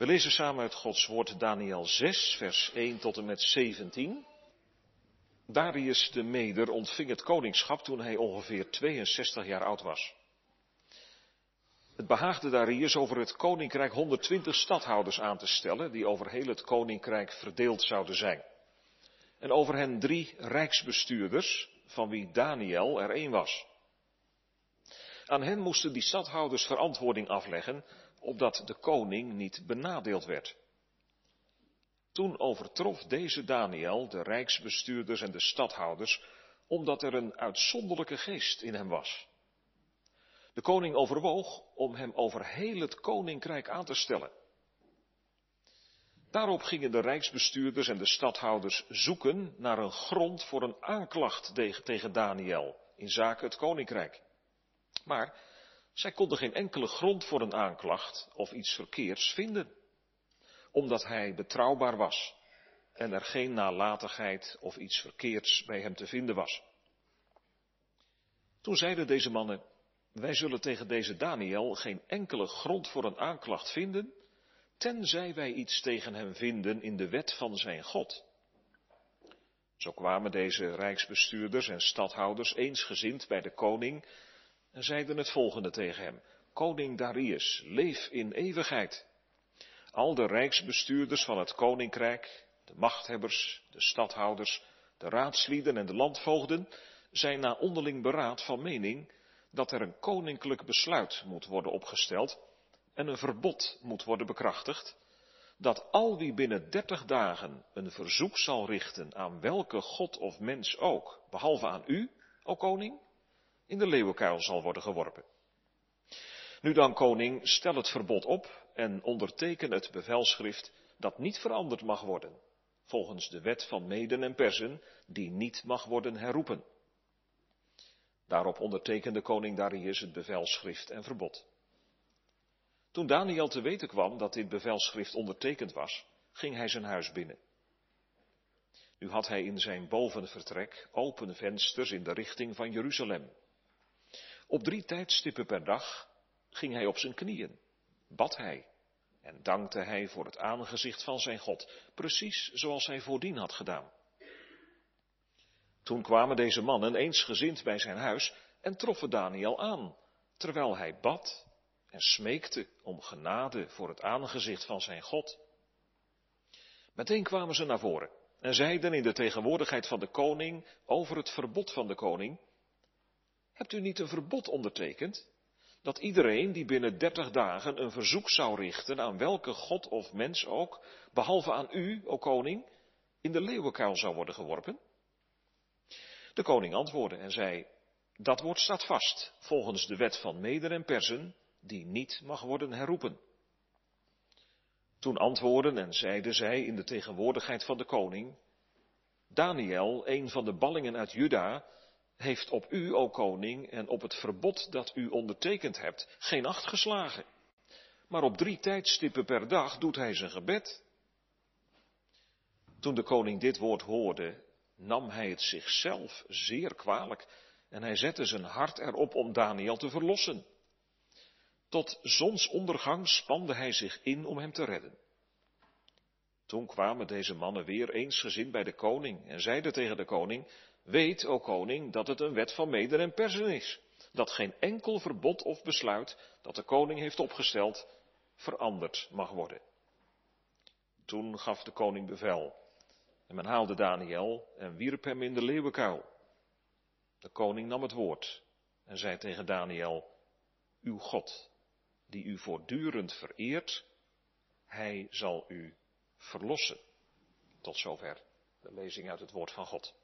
We lezen samen uit Gods woord Daniel 6, vers 1 tot en met 17. Darius de Meder ontving het koningschap toen hij ongeveer 62 jaar oud was. Het behaagde Darius over het koninkrijk 120 stadhouders aan te stellen, die over heel het koninkrijk verdeeld zouden zijn. En over hen drie rijksbestuurders, van wie Daniel er één was. Aan hen moesten die stadhouders verantwoording afleggen, opdat de koning niet benadeeld werd. Toen overtrof deze Daniel de rijksbestuurders en de stadhouders, omdat er een uitzonderlijke geest in hem was. De koning overwoog om hem over heel het koninkrijk aan te stellen. Daarop gingen de rijksbestuurders en de stadhouders zoeken naar een grond voor een aanklacht tegen Daniel in zaken het koninkrijk. Maar zij konden geen enkele grond voor een aanklacht of iets verkeerds vinden, omdat hij betrouwbaar was en er geen nalatigheid of iets verkeerds bij hem te vinden was. Toen zeiden deze mannen, wij zullen tegen deze Daniel geen enkele grond voor een aanklacht vinden, tenzij wij iets tegen hem vinden in de wet van zijn God. Zo kwamen deze rijksbestuurders en stadhouders eensgezind bij de koning en zeiden het volgende tegen hem. Koning Darius, leef in eeuwigheid. Al de rijksbestuurders van het koninkrijk, de machthebbers, de stadhouders, de raadslieden en de landvoogden zijn na onderling beraad van mening dat er een koninklijk besluit moet worden opgesteld en een verbod moet worden bekrachtigd, dat al wie binnen dertig dagen een verzoek zal richten aan welke god of mens ook, behalve aan u, o koning, in de leeuwenkuil zal worden geworpen. Nu dan, koning, stel het verbod op en onderteken het bevelschrift dat niet veranderd mag worden, volgens de wet van Meden en Persen, die niet mag worden herroepen. Daarop ondertekende koning Darius het bevelschrift en verbod. Toen Daniel te weten kwam dat dit bevelschrift ondertekend was, ging hij zijn huis binnen. Nu had hij in zijn bovenvertrek open vensters in de richting van Jeruzalem. Op drie tijdstippen per dag ging hij op zijn knieën, bad hij en dankte hij voor het aangezicht van zijn God, precies zoals hij voordien had gedaan. Toen kwamen deze mannen eensgezind bij zijn huis en troffen Daniel aan, terwijl hij bad en smeekte om genade voor het aangezicht van zijn God. Meteen kwamen ze naar voren en zeiden in de tegenwoordigheid van de koning over het verbod van de koning, Hebt u niet een verbod ondertekend? Dat iedereen die binnen dertig dagen een verzoek zou richten aan welke god of mens ook, behalve aan u, o koning, in de leeuwenkuil zou worden geworpen? De koning antwoordde en zei, dat woord staat vast, volgens de wet van Meder en Persen, die niet mag worden herroepen. Toen antwoorden en zeiden zij in de tegenwoordigheid van de koning, Daniel, een van de ballingen uit Juda, heeft op u, o koning, en op het verbod dat u ondertekend hebt, geen acht geslagen. Maar op drie tijdstippen per dag doet hij zijn gebed. Toen de koning dit woord hoorde, nam hij het zichzelf zeer kwalijk en hij zette zijn hart erop om Daniel te verlossen. Tot zonsondergang spande hij zich in om hem te redden. Toen kwamen deze mannen weer eensgezind bij de koning en zeiden tegen de koning, Weet, o koning, dat het een wet van Meder en Persen is, dat geen enkel verbod of besluit dat de koning heeft opgesteld veranderd mag worden. Toen gaf de koning bevel en men haalde Daniel en wierp hem in de leeuwenkuil. De koning nam het woord en zei tegen Daniel, uw God, die u voortdurend vereert, hij zal u verlossen. Tot zover de lezing uit het woord van God.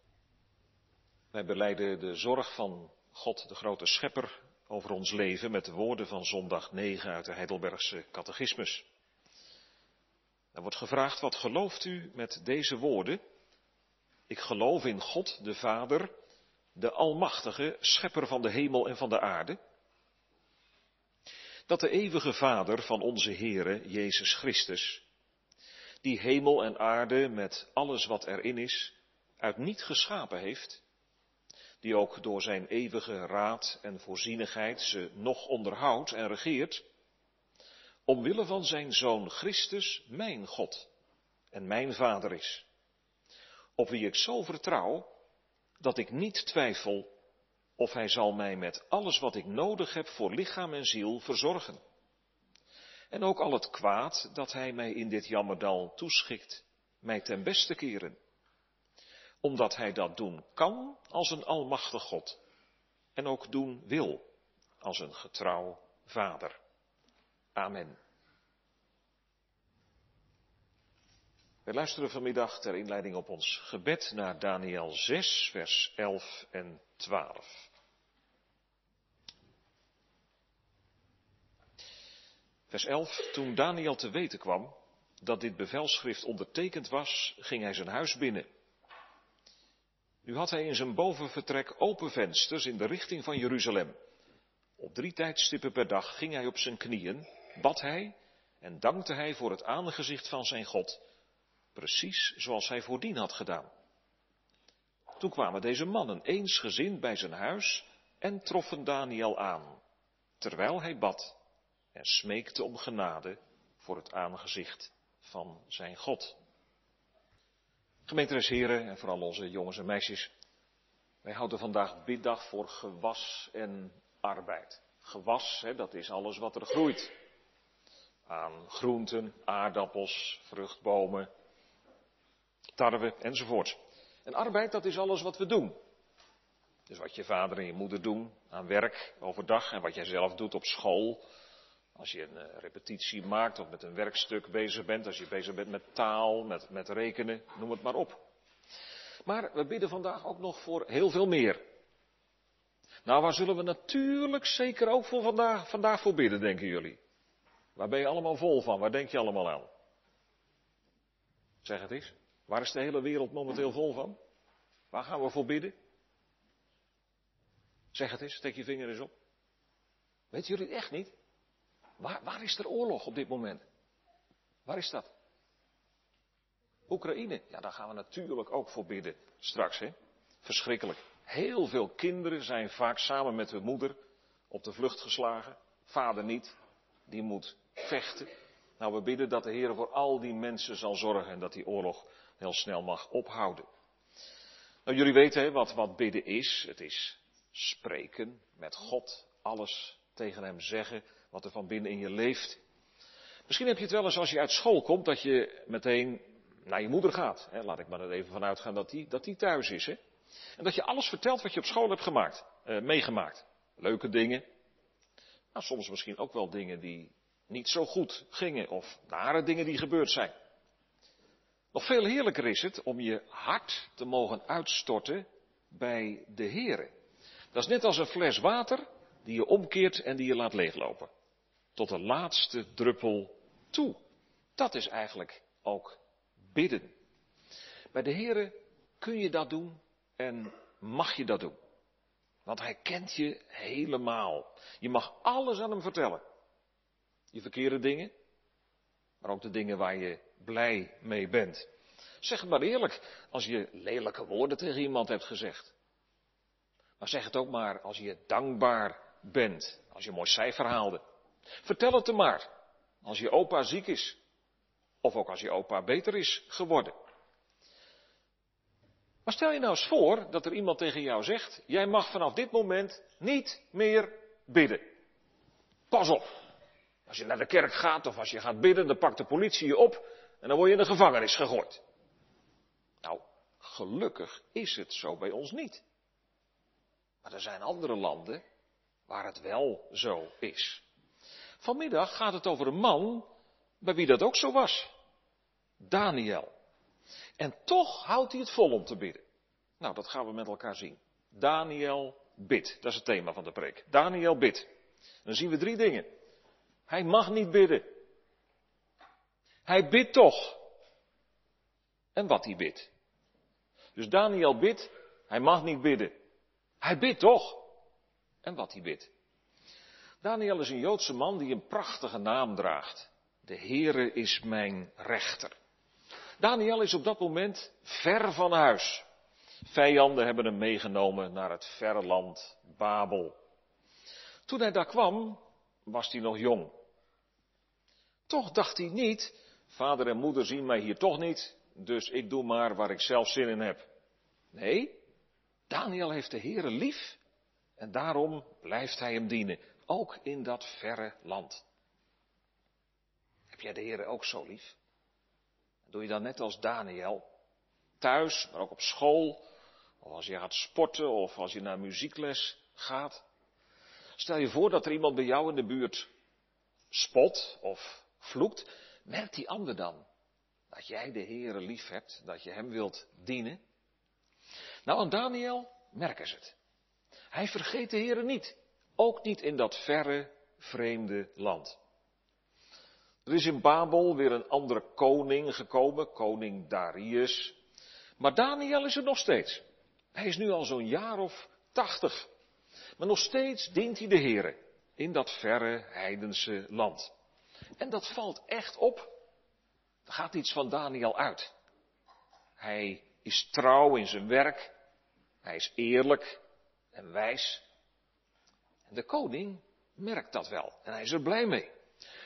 Wij beleiden de zorg van God, de grote schepper, over ons leven met de woorden van zondag 9 uit de Heidelbergse catechismus. Er wordt gevraagd, wat gelooft u met deze woorden? Ik geloof in God, de Vader, de Almachtige, schepper van de hemel en van de aarde. Dat de eeuwige Vader van onze Heere, Jezus Christus, die hemel en aarde met alles wat erin is, uit niet geschapen heeft, die ook door zijn eeuwige raad en voorzienigheid ze nog onderhoudt en regeert, omwille van zijn zoon Christus, mijn God en mijn Vader is, op wie ik zo vertrouw dat ik niet twijfel of hij zal mij met alles wat ik nodig heb voor lichaam en ziel verzorgen. En ook al het kwaad dat hij mij in dit jammerdal toeschikt, mij ten beste keren. Omdat hij dat doen kan als een almachtig God. En ook doen wil als een getrouw vader. Amen. We luisteren vanmiddag ter inleiding op ons gebed naar Daniel 6, vers 11 en 12. Vers 11. Toen Daniel te weten kwam dat dit bevelschrift ondertekend was, ging hij zijn huis binnen. Nu had hij in zijn bovenvertrek open vensters in de richting van Jeruzalem. Op drie tijdstippen per dag ging hij op zijn knieën, bad hij en dankte hij voor het aangezicht van zijn God, precies zoals hij voordien had gedaan. Toen kwamen deze mannen eensgezind bij zijn huis en troffen Daniel aan, terwijl hij bad en smeekte om genade voor het aangezicht van zijn God. Gemeenteres heren en vooral onze jongens en meisjes, wij houden vandaag biddag voor gewas en arbeid. Gewas, hè, dat is alles wat er groeit. Aan groenten, aardappels, vruchtbomen, tarwe enzovoort. En arbeid, dat is alles wat we doen. Dus wat je vader en je moeder doen aan werk overdag en wat jij zelf doet op school als je een eh, repetitie maakt of met een werkstuk bezig bent, als je bezig bent met taal, met, met rekenen, noem het maar op. Maar we bidden vandaag ook nog voor heel veel meer. Nou, waar zullen we natuurlijk zeker ook voor vandaag, vandaag voor bidden, denken jullie? Waar ben je allemaal vol van? Waar denk je allemaal aan? Zeg het eens. Waar is de hele wereld momenteel vol van? Waar gaan we voor bidden? Zeg het eens, steek je vinger eens op. Weet jullie het echt niet? Waar, waar is er oorlog op dit moment? Waar is dat? Oekraïne. Ja, daar gaan we natuurlijk ook voor bidden straks. Hè? Verschrikkelijk. Heel veel kinderen zijn vaak samen met hun moeder op de vlucht geslagen. Vader niet. Die moet vechten. Nou, we bidden dat de Heer voor al die mensen zal zorgen en dat die oorlog heel snel mag ophouden. Nou, jullie weten hè, wat, wat bidden is. Het is spreken met God, alles tegen Hem zeggen wat er van binnen in je leeft. Misschien heb je het wel eens als je uit school komt, dat je meteen naar je moeder gaat. Hè? Laat ik maar er even vanuit gaan dat die, dat die thuis is. Hè? En dat je alles vertelt wat je op school hebt gemaakt, eh, meegemaakt. Leuke dingen. Nou, soms misschien ook wel dingen die niet zo goed gingen of nare dingen die gebeurd zijn. Nog veel heerlijker is het om je hart te mogen uitstorten bij de Here. Dat is net als een fles water die je omkeert en die je laat leeglopen tot de laatste druppel toe. Dat is eigenlijk ook bidden. Bij de Heere kun je dat doen en mag je dat doen. Want Hij kent je helemaal. Je mag alles aan Hem vertellen. Je verkeerde dingen, maar ook de dingen waar je blij mee bent. Zeg het maar eerlijk, als je lelijke woorden tegen iemand hebt gezegd. Maar zeg het ook maar als je dankbaar bent, als je mooi cijfer haalde. Vertel het hem maar. Als je opa ziek is. Of ook als je opa beter is geworden. Maar stel je nou eens voor dat er iemand tegen jou zegt: Jij mag vanaf dit moment niet meer bidden. Pas op. Als je naar de kerk gaat of als je gaat bidden, dan pakt de politie je op en dan word je in de gevangenis gegooid. Nou, gelukkig is het zo bij ons niet. Maar er zijn andere landen waar het wel zo is. Vanmiddag gaat het over een man bij wie dat ook zo was. Daniel. En toch houdt hij het vol om te bidden. Nou, dat gaan we met elkaar zien. Daniel bidt. Dat is het thema van de preek. Daniel bidt. Dan zien we drie dingen. Hij mag niet bidden. Hij bidt toch. En wat hij bidt. Dus Daniel bidt. Hij mag niet bidden. Hij bidt toch. En wat hij bidt. Daniel is een Joodse man die een prachtige naam draagt. De Heere is mijn rechter. Daniel is op dat moment ver van huis. Vijanden hebben hem meegenomen naar het verre land Babel. Toen hij daar kwam, was hij nog jong. Toch dacht hij niet, vader en moeder zien mij hier toch niet, dus ik doe maar waar ik zelf zin in heb. Nee, Daniel heeft de Heere lief en daarom blijft hij hem dienen, ook in dat verre land. Heb jij de Heere ook zo lief? Doe je dan net als Daniel, thuis, maar ook op school, of als je gaat sporten of als je naar muziekles gaat. Stel je voor dat er iemand bij jou in de buurt spot of vloekt, merkt die ander dan dat jij de Heere lief hebt, dat je hem wilt dienen? Nou, aan Daniel merken ze het. Hij vergeet de Heere niet, ook niet in dat verre, vreemde land. Er is in Babel weer een andere koning gekomen, koning Darius. Maar Daniel is er nog steeds. Hij is nu al zo'n jaar of tachtig. Maar nog steeds dient hij de Heere in dat verre heidense land. En dat valt echt op. Er gaat iets van Daniel uit. Hij is trouw in zijn werk. Hij is eerlijk en wijs. De koning merkt dat wel. En hij is er blij mee.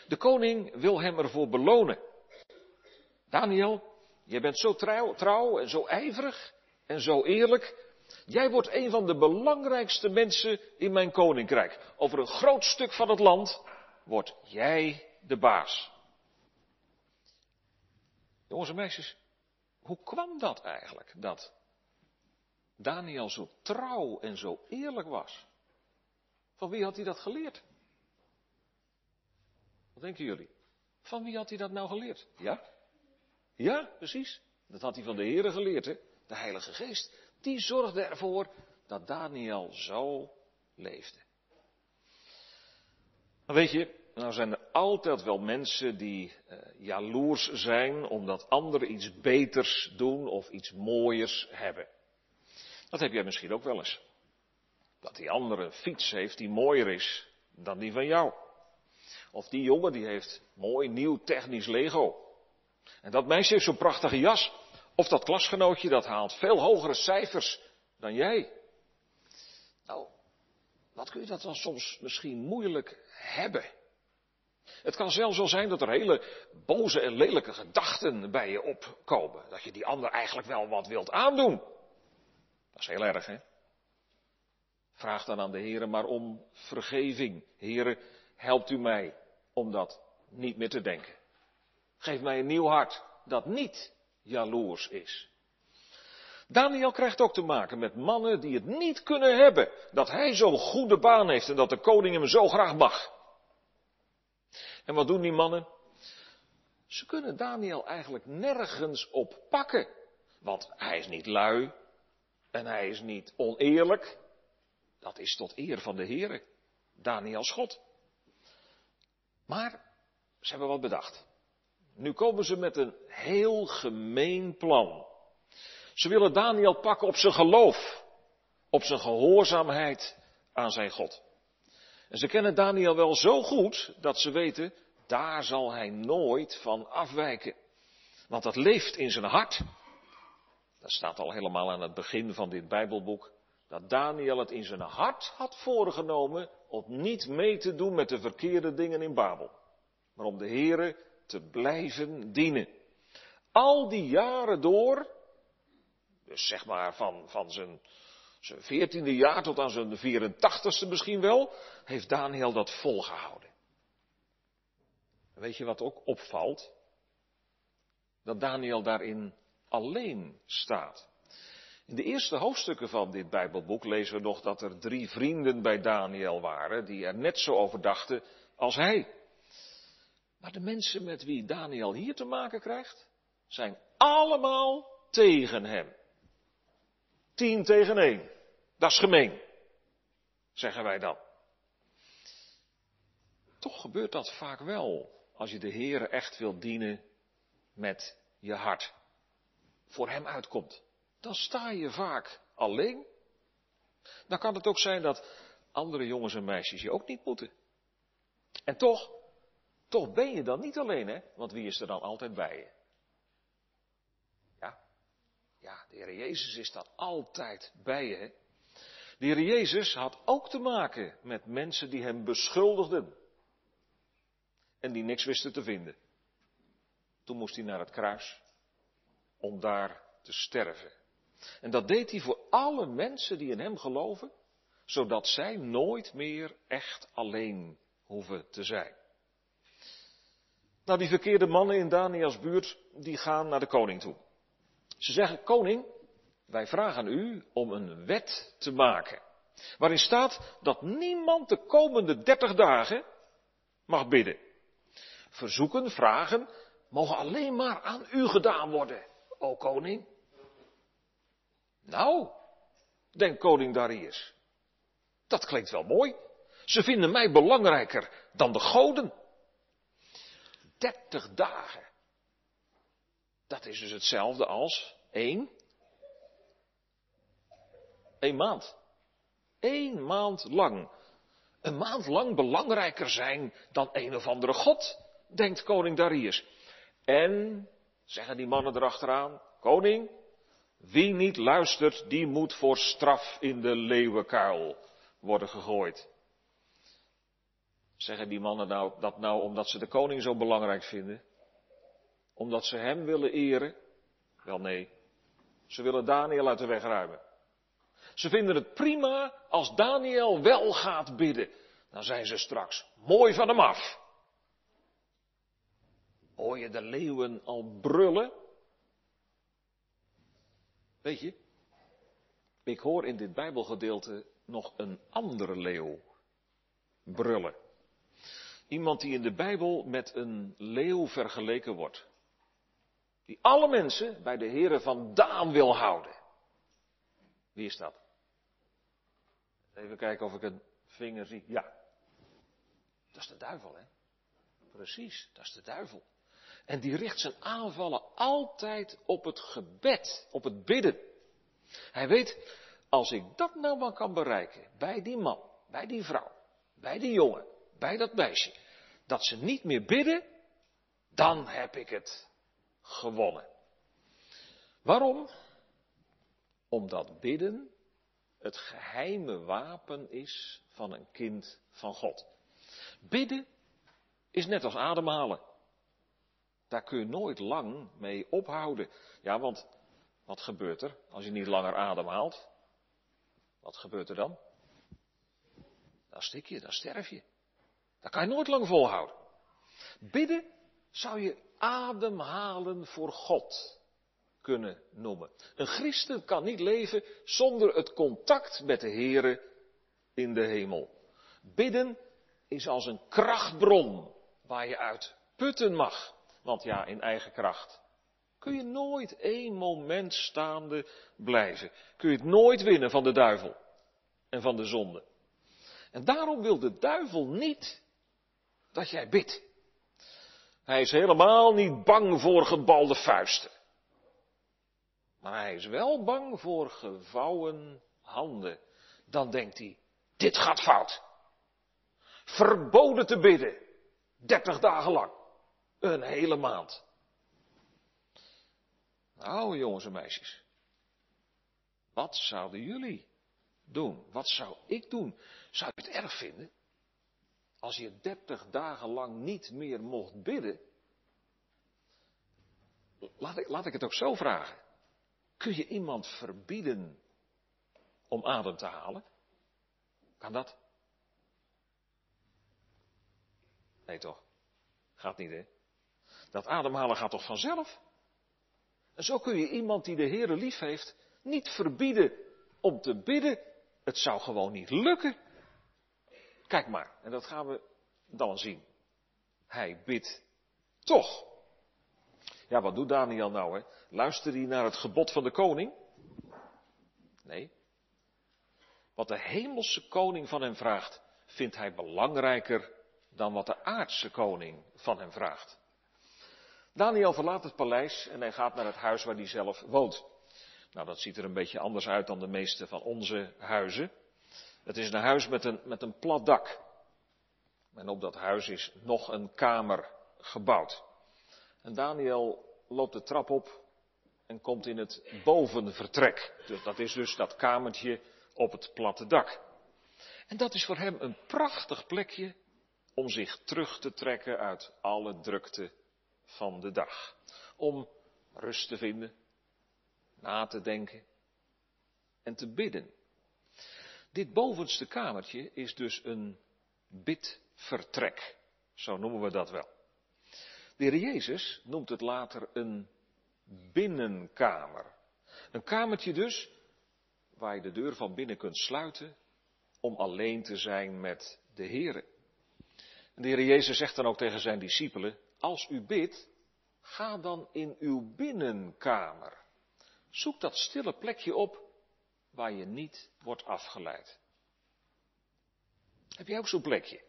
De koning wil hem ervoor belonen. Daniel, jij bent zo trouw, trouw en zo ijverig en zo eerlijk. Jij wordt een van de belangrijkste mensen in mijn koninkrijk. Over een groot stuk van het land word jij de baas. Jongens en meisjes, hoe kwam dat eigenlijk? Dat Daniel zo trouw en zo eerlijk was. Van wie had hij dat geleerd? Wat denken jullie? Van wie had hij dat nou geleerd? Ja? Ja, precies. Dat had hij van de Heere geleerd, hè? De Heilige Geest. Die zorgde ervoor dat Daniel zo leefde. Maar weet je, nou zijn er altijd wel mensen die uh, jaloers zijn omdat anderen iets beters doen of iets mooiers hebben. Dat heb jij misschien ook wel eens. Dat die andere een fiets heeft die mooier is dan die van jou. Of die jongen die heeft mooi nieuw technisch Lego. En dat meisje heeft zo'n prachtige jas. Of dat klasgenootje dat haalt veel hogere cijfers dan jij. Nou, wat kun je dat dan soms misschien moeilijk hebben? Het kan zelfs wel zijn dat er hele boze en lelijke gedachten bij je opkomen. Dat je die ander eigenlijk wel wat wilt aandoen. Dat is heel erg, hè? Vraag dan aan de Heer maar om vergeving. Heren, helpt u mij om dat niet meer te denken. Geef mij een nieuw hart dat niet jaloers is. Daniel krijgt ook te maken met mannen die het niet kunnen hebben dat hij zo'n goede baan heeft en dat de koning hem zo graag mag. En wat doen die mannen? Ze kunnen Daniel eigenlijk nergens op pakken, want hij is niet lui en hij is niet oneerlijk. Dat is tot eer van de Heere, Daniels God. Maar ze hebben wat bedacht. Nu komen ze met een heel gemeen plan. Ze willen Daniel pakken op zijn geloof, op zijn gehoorzaamheid aan zijn God. En ze kennen Daniel wel zo goed dat ze weten, daar zal hij nooit van afwijken. Want dat leeft in zijn hart. Dat staat al helemaal aan het begin van dit Bijbelboek. Dat Daniel het in zijn hart had voorgenomen om niet mee te doen met de verkeerde dingen in Babel. Maar om de Here te blijven dienen. Al die jaren door, dus zeg maar van, van zijn, zijn 14e jaar tot aan zijn 84ste misschien wel, heeft Daniel dat volgehouden. Weet je wat ook opvalt? Dat Daniel daarin alleen staat. In de eerste hoofdstukken van dit Bijbelboek lezen we nog dat er drie vrienden bij Daniel waren die er net zo over dachten als hij. Maar de mensen met wie Daniel hier te maken krijgt, zijn allemaal tegen hem. Tien tegen één. Dat is gemeen, zeggen wij dan. Toch gebeurt dat vaak wel als je de Heere echt wilt dienen met je hart. Voor Hem uitkomt. Dan sta je vaak alleen. Dan kan het ook zijn dat andere jongens en meisjes je ook niet moeten. En toch, toch ben je dan niet alleen, hè? Want wie is er dan altijd bij je? Ja, ja, de Heer Jezus is dan altijd bij je. Hè? De Heer Jezus had ook te maken met mensen die hem beschuldigden. en die niks wisten te vinden. Toen moest hij naar het kruis om daar te sterven. En dat deed hij voor alle mensen die in hem geloven, zodat zij nooit meer echt alleen hoeven te zijn. Nou, die verkeerde mannen in Daniels buurt, die gaan naar de koning toe. Ze zeggen, koning, wij vragen u om een wet te maken. Waarin staat dat niemand de komende dertig dagen mag bidden. Verzoeken, vragen, mogen alleen maar aan u gedaan worden, o koning. Nou, denkt koning Darius, dat klinkt wel mooi. Ze vinden mij belangrijker dan de goden. Dertig dagen. Dat is dus hetzelfde als één. Een maand. Eén maand lang. Een maand lang belangrijker zijn dan een of andere god, denkt koning Darius. En, zeggen die mannen erachteraan, koning, wie niet luistert, die moet voor straf in de leeuwenkuil worden gegooid. Zeggen die mannen nou, dat nou omdat ze de koning zo belangrijk vinden? Omdat ze hem willen eren? Wel nee, ze willen Daniel uit de weg ruimen. Ze vinden het prima als Daniel wel gaat bidden. Dan zijn ze straks mooi van hem af. Hoor je de leeuwen al brullen? Weet je, ik hoor in dit Bijbelgedeelte nog een andere leeuw brullen. Iemand die in de Bijbel met een leeuw vergeleken wordt. Die alle mensen bij de heren van Daan wil houden. Wie is dat? Even kijken of ik een vinger zie. Ja. Dat is de duivel, hè? Precies, dat is de duivel. En die richt zijn aanvallen altijd op het gebed, op het bidden. Hij weet, als ik dat nou maar kan bereiken, bij die man, bij die vrouw, bij die jongen, bij dat meisje, dat ze niet meer bidden, dan heb ik het gewonnen. Waarom? Omdat bidden het geheime wapen is van een kind van God. Bidden is net als ademhalen. Daar kun je nooit lang mee ophouden. Ja, want wat gebeurt er als je niet langer ademhaalt? Wat gebeurt er dan? Dan stik je, dan sterf je. Dat kan je nooit lang volhouden. Bidden zou je ademhalen voor God kunnen noemen. Een christen kan niet leven zonder het contact met de Here in de hemel. Bidden is als een krachtbron waar je uit putten mag. Want ja, in eigen kracht kun je nooit één moment staande blijven. Kun je het nooit winnen van de duivel en van de zonde. En daarom wil de duivel niet dat jij bidt. Hij is helemaal niet bang voor gebalde vuisten. Maar hij is wel bang voor gevouwen handen. Dan denkt hij, dit gaat fout. Verboden te bidden. Dertig dagen lang. Een hele maand. Nou, jongens en meisjes. Wat zouden jullie doen? Wat zou ik doen? Zou je het erg vinden? Als je dertig dagen lang niet meer mocht bidden. Ik, laat ik het ook zo vragen. Kun je iemand verbieden om adem te halen? Kan dat? Nee toch? Gaat niet hè? Dat ademhalen gaat toch vanzelf? En zo kun je iemand die de Heere lief heeft niet verbieden om te bidden. Het zou gewoon niet lukken. Kijk maar, en dat gaan we dan zien. Hij bidt toch. Ja, wat doet Daniel nou? Hè? Luistert hij naar het gebod van de koning? Nee. Wat de hemelse koning van hem vraagt, vindt hij belangrijker dan wat de aardse koning van hem vraagt. Daniel verlaat het paleis en hij gaat naar het huis waar hij zelf woont. Nou, dat ziet er een beetje anders uit dan de meeste van onze huizen. Het is een huis met een, met een plat dak. En op dat huis is nog een kamer gebouwd. En Daniel loopt de trap op en komt in het bovenvertrek. Dus dat is dus dat kamertje op het platte dak. En dat is voor hem een prachtig plekje om zich terug te trekken uit alle drukte van de dag. Om rust te vinden, na te denken en te bidden. Dit bovenste kamertje is dus een bidvertrek, zo noemen we dat wel. De heer Jezus noemt het later een binnenkamer. Een kamertje dus waar je de deur van binnen kunt sluiten om alleen te zijn met de Heer. De Heer Jezus zegt dan ook tegen zijn discipelen, als u bidt, ga dan in uw binnenkamer. Zoek dat stille plekje op waar je niet wordt afgeleid. Heb jij ook zo'n plekje?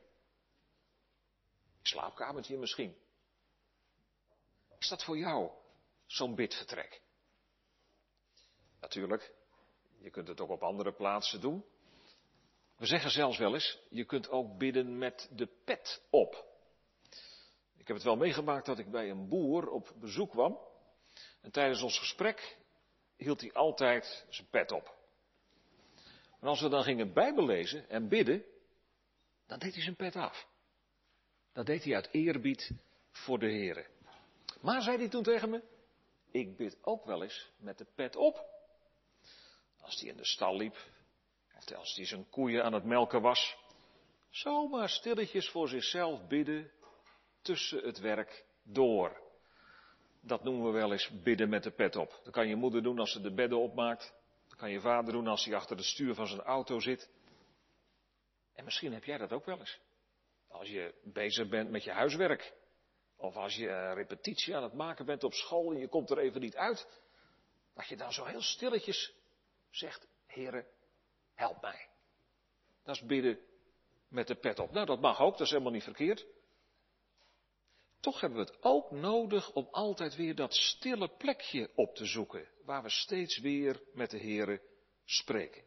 Slaapkamertje misschien. Is dat voor jou zo'n bidvertrek? Natuurlijk, je kunt het ook op andere plaatsen doen. We zeggen zelfs wel eens, je kunt ook bidden met de pet op. Ik heb het wel meegemaakt dat ik bij een boer op bezoek kwam. En tijdens ons gesprek hield hij altijd zijn pet op. En als we dan gingen bijbellezen en bidden, dan deed hij zijn pet af. Dat deed hij uit eerbied voor de Heer. Maar zei hij toen tegen me, ik bid ook wel eens met de pet op. Als hij in de stal liep, of als hij zijn koeien aan het melken was, zomaar stilletjes voor zichzelf bidden tussen het werk door. Dat noemen we wel eens bidden met de pet op. Dat kan je moeder doen als ze de bedden opmaakt. Dat kan je vader doen als hij achter het stuur van zijn auto zit. En misschien heb jij dat ook wel eens. Als je bezig bent met je huiswerk. Of als je repetitie aan het maken bent op school en je komt er even niet uit. Dat je dan zo heel stilletjes zegt, Heere, help mij. Dat is bidden met de pet op. Nou, dat mag ook, dat is helemaal niet verkeerd. Toch hebben we het ook nodig om altijd weer dat stille plekje op te zoeken, waar we steeds weer met de Heere spreken.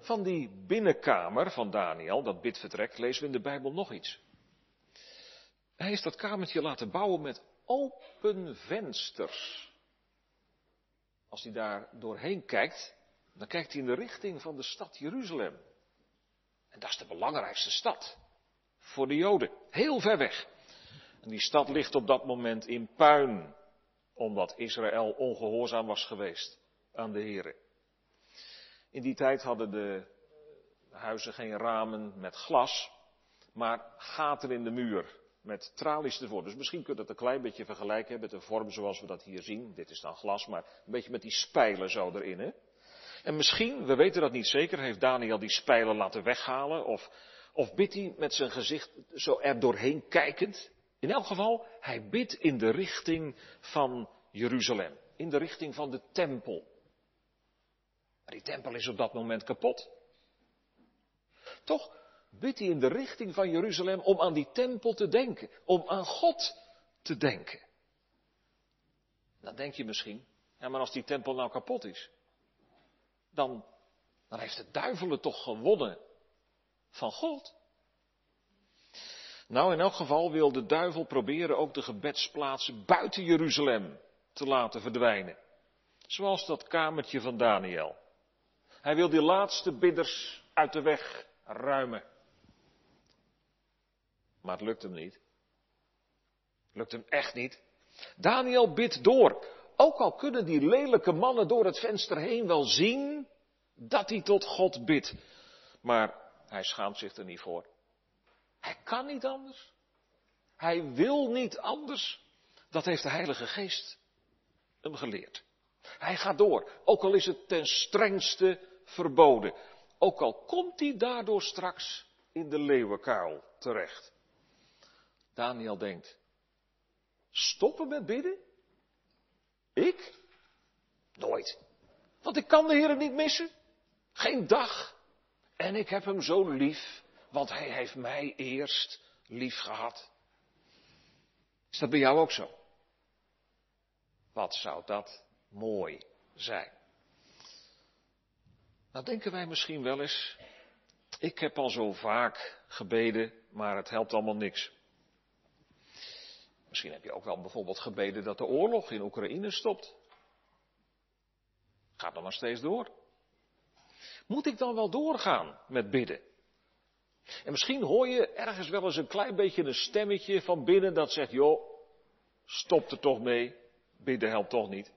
Van die binnenkamer van Daniel, dat bidvertrek, lezen we in de Bijbel nog iets. Hij heeft dat kamertje laten bouwen met open vensters. Als hij daar doorheen kijkt, dan kijkt hij in de richting van de stad Jeruzalem. En dat is de belangrijkste stad voor de Joden, heel ver weg. En die stad ligt op dat moment in puin, omdat Israël ongehoorzaam was geweest aan de Here. In die tijd hadden de huizen geen ramen met glas, maar gaten in de muur met tralies ervoor. Dus misschien kunt je het een klein beetje vergelijken met de vorm zoals we dat hier zien. Dit is dan glas, maar een beetje met die spijlen zo erin. Hè? En misschien, we weten dat niet zeker, heeft Daniel die spijlen laten weghalen. Of, of bidt hij met zijn gezicht zo er doorheen kijkend. In elk geval, hij bidt in de richting van Jeruzalem. In de richting van de tempel. Maar die tempel is op dat moment kapot. Toch bidt hij in de richting van Jeruzalem om aan die tempel te denken. Om aan God te denken. Dan denk je misschien, ja maar als die tempel nou kapot is, dan, dan heeft de duivel het toch gewonnen van God. Nou, in elk geval wil de duivel proberen ook de gebedsplaatsen buiten Jeruzalem te laten verdwijnen. Zoals dat kamertje van Daniel. Hij wil die laatste bidders uit de weg ruimen. Maar het lukt hem niet. Lukt hem echt niet. Daniel bidt door. Ook al kunnen die lelijke mannen door het venster heen wel zien dat hij tot God bidt. Maar hij schaamt zich er niet voor. Hij kan niet anders. Hij wil niet anders. Dat heeft de Heilige Geest hem geleerd. Hij gaat door, ook al is het ten strengste verboden. Ook al komt hij daardoor straks in de leeuwenkuil terecht. Daniel denkt, stoppen met bidden? Ik? Nooit. Want ik kan de Heer niet missen. Geen dag. En ik heb hem zo lief, want hij heeft mij eerst lief gehad. Is dat bij jou ook zo? Wat zou dat mooi zijn? Nou denken wij misschien wel eens, ik heb al zo vaak gebeden, maar het helpt allemaal niks. Misschien heb je ook wel bijvoorbeeld gebeden dat de oorlog in Oekraïne stopt. Gaat dan maar steeds door. Moet ik dan wel doorgaan met bidden? En misschien hoor je ergens wel eens een klein beetje een stemmetje van binnen dat zegt, joh, stop er toch mee, bidden helpt toch niet.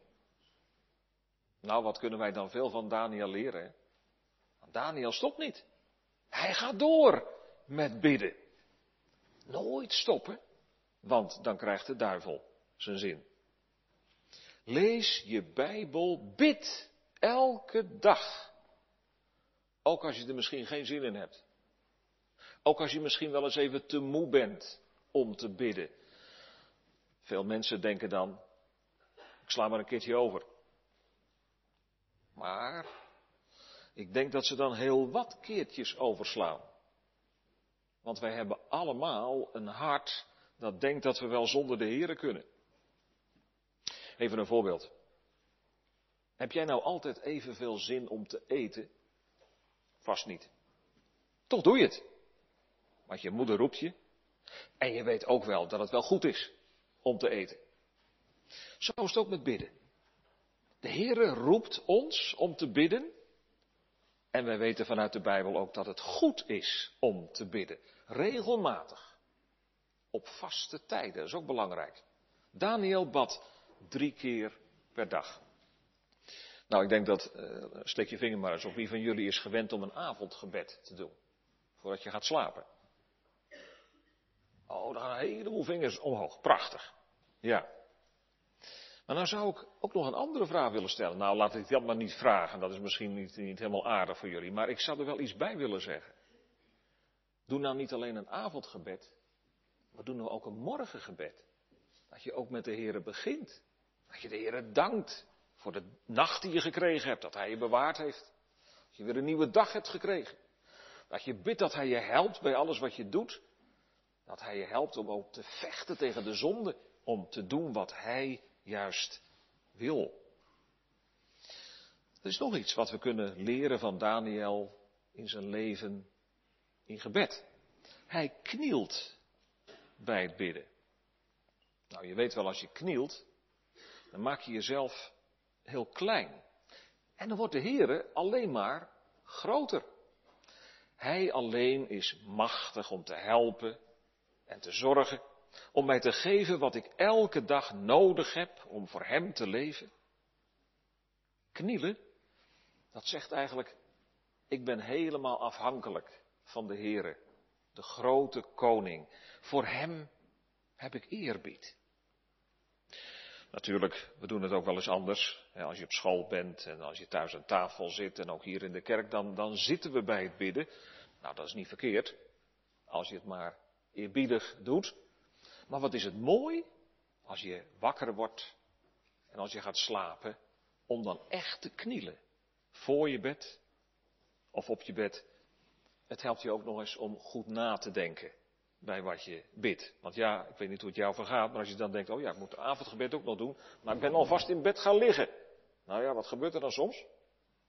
Nou, wat kunnen wij dan veel van Daniel leren? Daniel stopt niet. Hij gaat door met bidden. Nooit stoppen, want dan krijgt de duivel zijn zin. Lees je Bijbel, bid elke dag. Ook als je er misschien geen zin in hebt. Ook als je misschien wel eens even te moe bent om te bidden. Veel mensen denken dan, ik sla maar een keertje over. Maar ik denk dat ze dan heel wat keertjes overslaan. Want wij hebben allemaal een hart dat denkt dat we wel zonder de Here kunnen. Even een voorbeeld. Heb jij nou altijd evenveel zin om te eten? Vast niet. Toch doe je het. Want je moeder roept je. En je weet ook wel dat het wel goed is om te eten. Zo is het ook met bidden. De Heere roept ons om te bidden. En wij weten vanuit de Bijbel ook dat het goed is om te bidden. Regelmatig. Op vaste tijden, dat is ook belangrijk. Daniel bad drie keer per dag. Nou, ik denk dat, uh, steek je vinger maar eens op, wie van jullie is gewend om een avondgebed te doen. Voordat je gaat slapen. Oh, gaan een heleboel vingers omhoog. Prachtig. Ja. Maar nou zou ik ook nog een andere vraag willen stellen. Nou, laat ik dat maar niet vragen. Dat is misschien niet, niet helemaal aardig voor jullie. Maar ik zou er wel iets bij willen zeggen. Doe nou niet alleen een avondgebed. Maar doe nou ook een morgengebed. Dat je ook met de Heer begint. Dat je de Heer dankt voor de nacht die je gekregen hebt. Dat Hij je bewaard heeft. Dat je weer een nieuwe dag hebt gekregen. Dat je bidt dat Hij je helpt bij alles wat je doet. Dat Hij je helpt om ook te vechten tegen de zonde. Om te doen wat Hij juist wil. Er is nog iets wat we kunnen leren van Daniel in zijn leven in gebed. Hij knielt bij het bidden. Nou, je weet wel, als je knielt, dan maak je jezelf heel klein. En dan wordt de Heere alleen maar groter. Hij alleen is machtig om te helpen en te zorgen om mij te geven wat ik elke dag nodig heb om voor Hem te leven? Knielen, dat zegt eigenlijk, ik ben helemaal afhankelijk van de Heere, de grote koning. Voor Hem heb ik eerbied. Natuurlijk, we doen het ook wel eens anders. Als je op school bent en als je thuis aan tafel zit en ook hier in de kerk, dan, dan zitten we bij het bidden. Nou, dat is niet verkeerd. Als je het maar eerbiedig doet. Maar wat is het mooi als je wakker wordt en als je gaat slapen, om dan echt te knielen. Voor je bed of op je bed. Het helpt je ook nog eens om goed na te denken bij wat je bidt. Want ja, ik weet niet hoe het jou vergaat, maar als je dan denkt, oh ja, ik moet de avondgebed ook nog doen, maar ik ben alvast in bed gaan liggen. Nou ja, wat gebeurt er dan soms?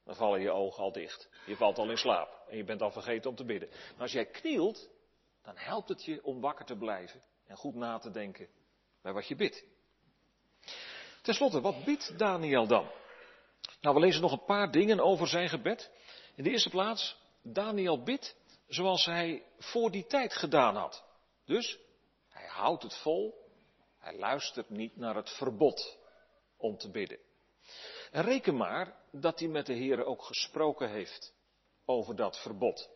Dan vallen je ogen al dicht. Je valt al in slaap en je bent al vergeten om te bidden. Maar als jij knielt, dan helpt het je om wakker te blijven en goed na te denken bij wat je bidt. Ten slotte, wat bidt Daniel dan? Nou, we lezen nog een paar dingen over zijn gebed. In de eerste plaats, Daniel bidt zoals hij voor die tijd gedaan had. Dus, hij houdt het vol, hij luistert niet naar het verbod om te bidden. En reken maar dat hij met de Heer ook gesproken heeft over dat verbod.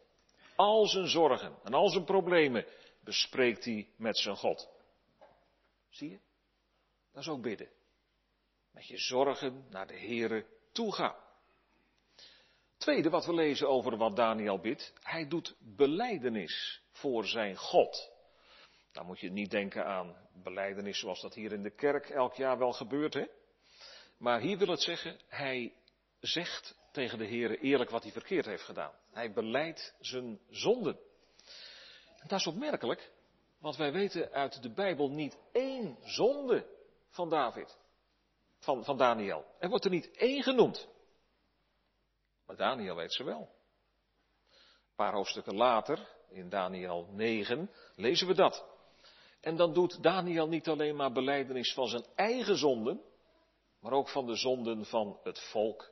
Al zijn zorgen en al zijn problemen bespreekt hij met zijn God. Zie je? Dat is ook bidden. Met je zorgen naar de Here toe gaan. Tweede wat we lezen over wat Daniel bidt, hij doet beleidenis voor zijn God. Dan moet je niet denken aan beleidenis zoals dat hier in de kerk elk jaar wel gebeurt, hè? Maar hier wil het zeggen, hij zegt tegen de Heer eerlijk wat hij verkeerd heeft gedaan. Hij beleidt zijn zonden. En dat is opmerkelijk, want wij weten uit de Bijbel niet één zonde van David, van, van Daniel. Er wordt er niet één genoemd. Maar Daniel weet ze wel. Een paar hoofdstukken later, in Daniel 9, lezen we dat. En dan doet Daniel niet alleen maar beleidenis van zijn eigen zonden, maar ook van de zonden van het volk.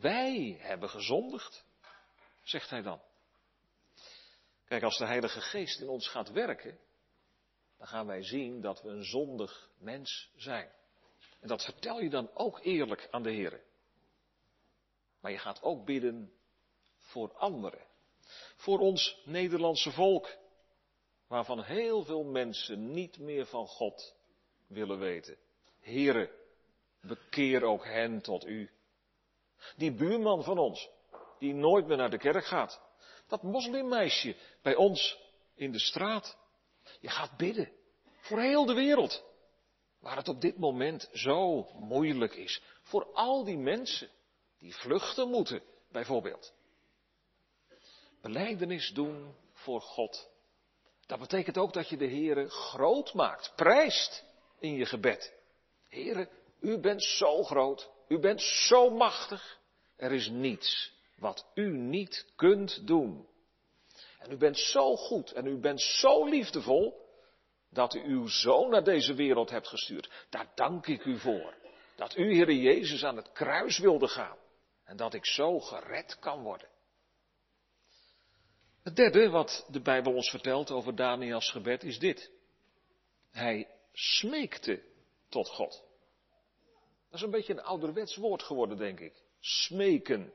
Wij hebben gezondigd, zegt hij dan. Kijk, als de Heilige Geest in ons gaat werken, dan gaan wij zien dat we een zondig mens zijn. En dat vertel je dan ook eerlijk aan de Heer. Maar je gaat ook bidden voor anderen. Voor ons Nederlandse volk, waarvan heel veel mensen niet meer van God willen weten. Heren, bekeer ook hen tot u. Die buurman van ons, die nooit meer naar de kerk gaat. Dat moslimmeisje bij ons in de straat. Je gaat bidden voor heel de wereld. Waar het op dit moment zo moeilijk is. Voor al die mensen die vluchten moeten, bijvoorbeeld. Beleidenis doen voor God. Dat betekent ook dat je de Heere groot maakt, prijst in je gebed. Heere, u bent zo groot, u bent zo machtig. Er is niets wat u niet kunt doen. En u bent zo goed en u bent zo liefdevol dat u uw zoon naar deze wereld hebt gestuurd. Daar dank ik u voor. Dat u, Heere Jezus, aan het kruis wilde gaan. En dat ik zo gered kan worden. Het derde wat de Bijbel ons vertelt over Daniels gebed is dit. Hij smeekte tot God. Dat is een beetje een ouderwets woord geworden, denk ik. Smeken.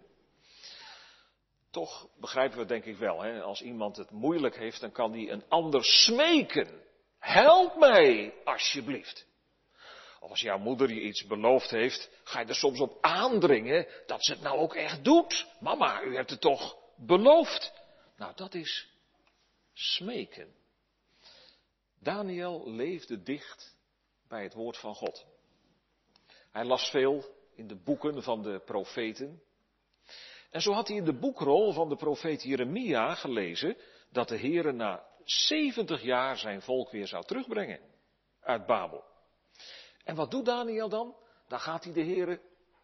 Toch begrijpen we denk ik wel, hè? als iemand het moeilijk heeft, dan kan hij een ander smeken. Help mij, alsjeblieft. Als jouw moeder je iets beloofd heeft, ga je er soms op aandringen dat ze het nou ook echt doet. Mama, u hebt het toch beloofd? Nou, dat is smeken. Daniel leefde dicht bij het woord van God. Hij las veel in de boeken van de profeten. En zo had hij in de boekrol van de profeet Jeremia gelezen dat de Heere na 70 jaar zijn volk weer zou terugbrengen uit Babel. En wat doet Daniel dan? Dan gaat hij de Heere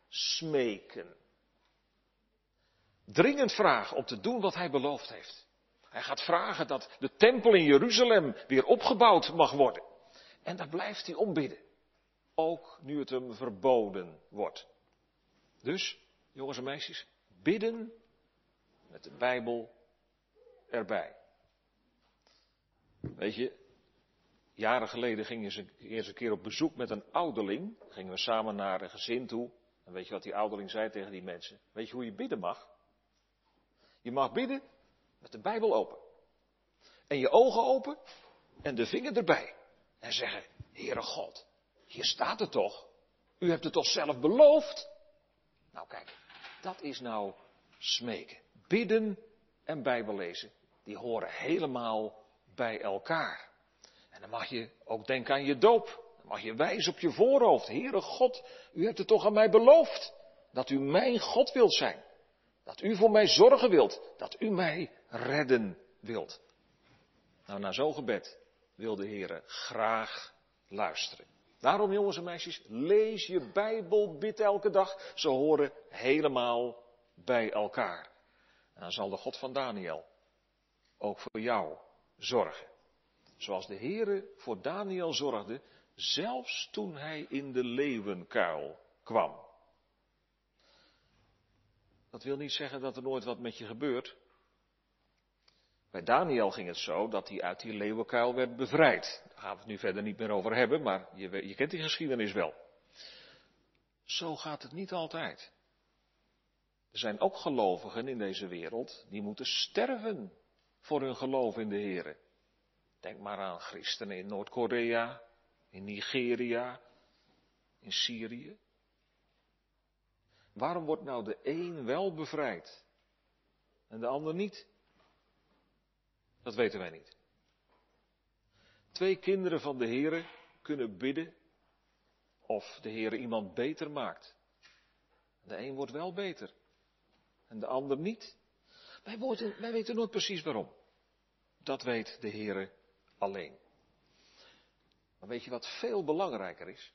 smeken. Dringend vragen om te doen wat hij beloofd heeft. Hij gaat vragen dat de tempel in Jeruzalem weer opgebouwd mag worden. En daar blijft hij om bidden. Ook nu het hem verboden wordt. Dus, jongens en meisjes, bidden met de Bijbel erbij. Weet je, jaren geleden gingen ze eerst een keer op bezoek met een ouderling. Gingen we samen naar een gezin toe. En weet je wat die ouderling zei tegen die mensen? Weet je hoe je bidden mag? Je mag bidden met de Bijbel open. En je ogen open en de vinger erbij. En zeggen, Heere God, hier staat het toch. U hebt het toch zelf beloofd? Nou kijk, dat is nou smeken. Bidden en Bijbel lezen, die horen helemaal bij elkaar. En dan mag je ook denken aan je doop. Dan mag je wijzen op je voorhoofd. Heere God, u hebt het toch aan mij beloofd. Dat u mijn God wilt zijn. Dat u voor mij zorgen wilt. Dat u mij redden wilt. Nou, naar zo'n gebed wil de Heer graag luisteren. Daarom, jongens en meisjes, lees je Bijbel, bid elke dag. Ze horen helemaal bij elkaar. En dan zal de God van Daniel ook voor jou zorgen. Zoals de Heere voor Daniel zorgde, zelfs toen hij in de leeuwenkuil kwam. Dat wil niet zeggen dat er nooit wat met je gebeurt. Bij Daniel ging het zo dat hij uit die leeuwenkuil werd bevrijd. Daar gaan we het nu verder niet meer over hebben, maar je, je kent die geschiedenis wel. Zo gaat het niet altijd. Er zijn ook gelovigen in deze wereld die moeten sterven voor hun geloof in de Heer. Denk maar aan christenen in Noord-Korea, in Nigeria, in Syrië. Waarom wordt nou de een wel bevrijd en de ander niet? Dat weten wij niet. Twee kinderen van de Heere kunnen bidden of de Heere iemand beter maakt. De een wordt wel beter en de ander niet. Wij, worden, wij weten nooit precies waarom. Dat weet de Heere alleen. Maar weet je wat veel belangrijker is?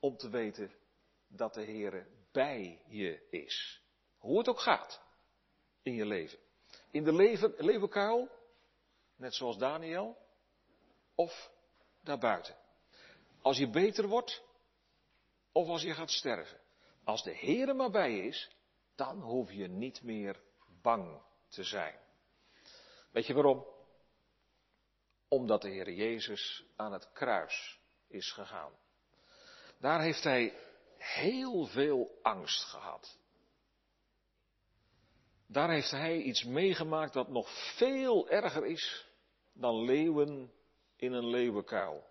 Om te weten dat de Heere bij je is. Hoe het ook gaat in je leven. In de leven, levenkuil, net zoals Daniel, of daarbuiten. Als je beter wordt, of als je gaat sterven. Als de Heere maar bij je is, dan hoef je niet meer bang te zijn. Weet je waarom? Omdat de Heer Jezus aan het kruis is gegaan. Daar heeft hij heel veel angst gehad. Daar heeft hij iets meegemaakt dat nog veel erger is dan leeuwen in een leeuwenkuil.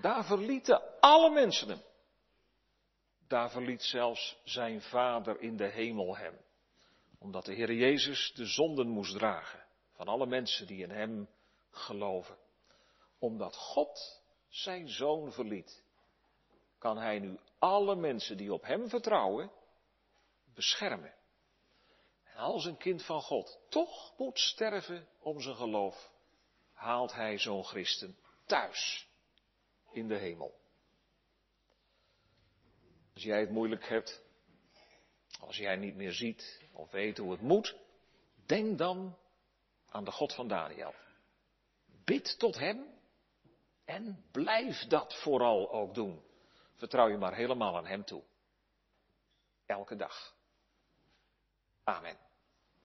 Daar verlieten alle mensen hem. Daar verliet zelfs zijn vader in de hemel hem. Omdat de Heer Jezus de zonden moest dragen van alle mensen die in hem geloven. Omdat God zijn zoon verliet, kan hij nu alle mensen die op hem vertrouwen beschermen. En als een kind van God toch moet sterven om zijn geloof, haalt hij zo'n christen thuis in de hemel. Als jij het moeilijk hebt, als jij niet meer ziet of weet hoe het moet, denk dan aan de God van Daniel. Bid tot Hem en blijf dat vooral ook doen. Vertrouw je maar helemaal aan Hem toe. Elke dag. Amen.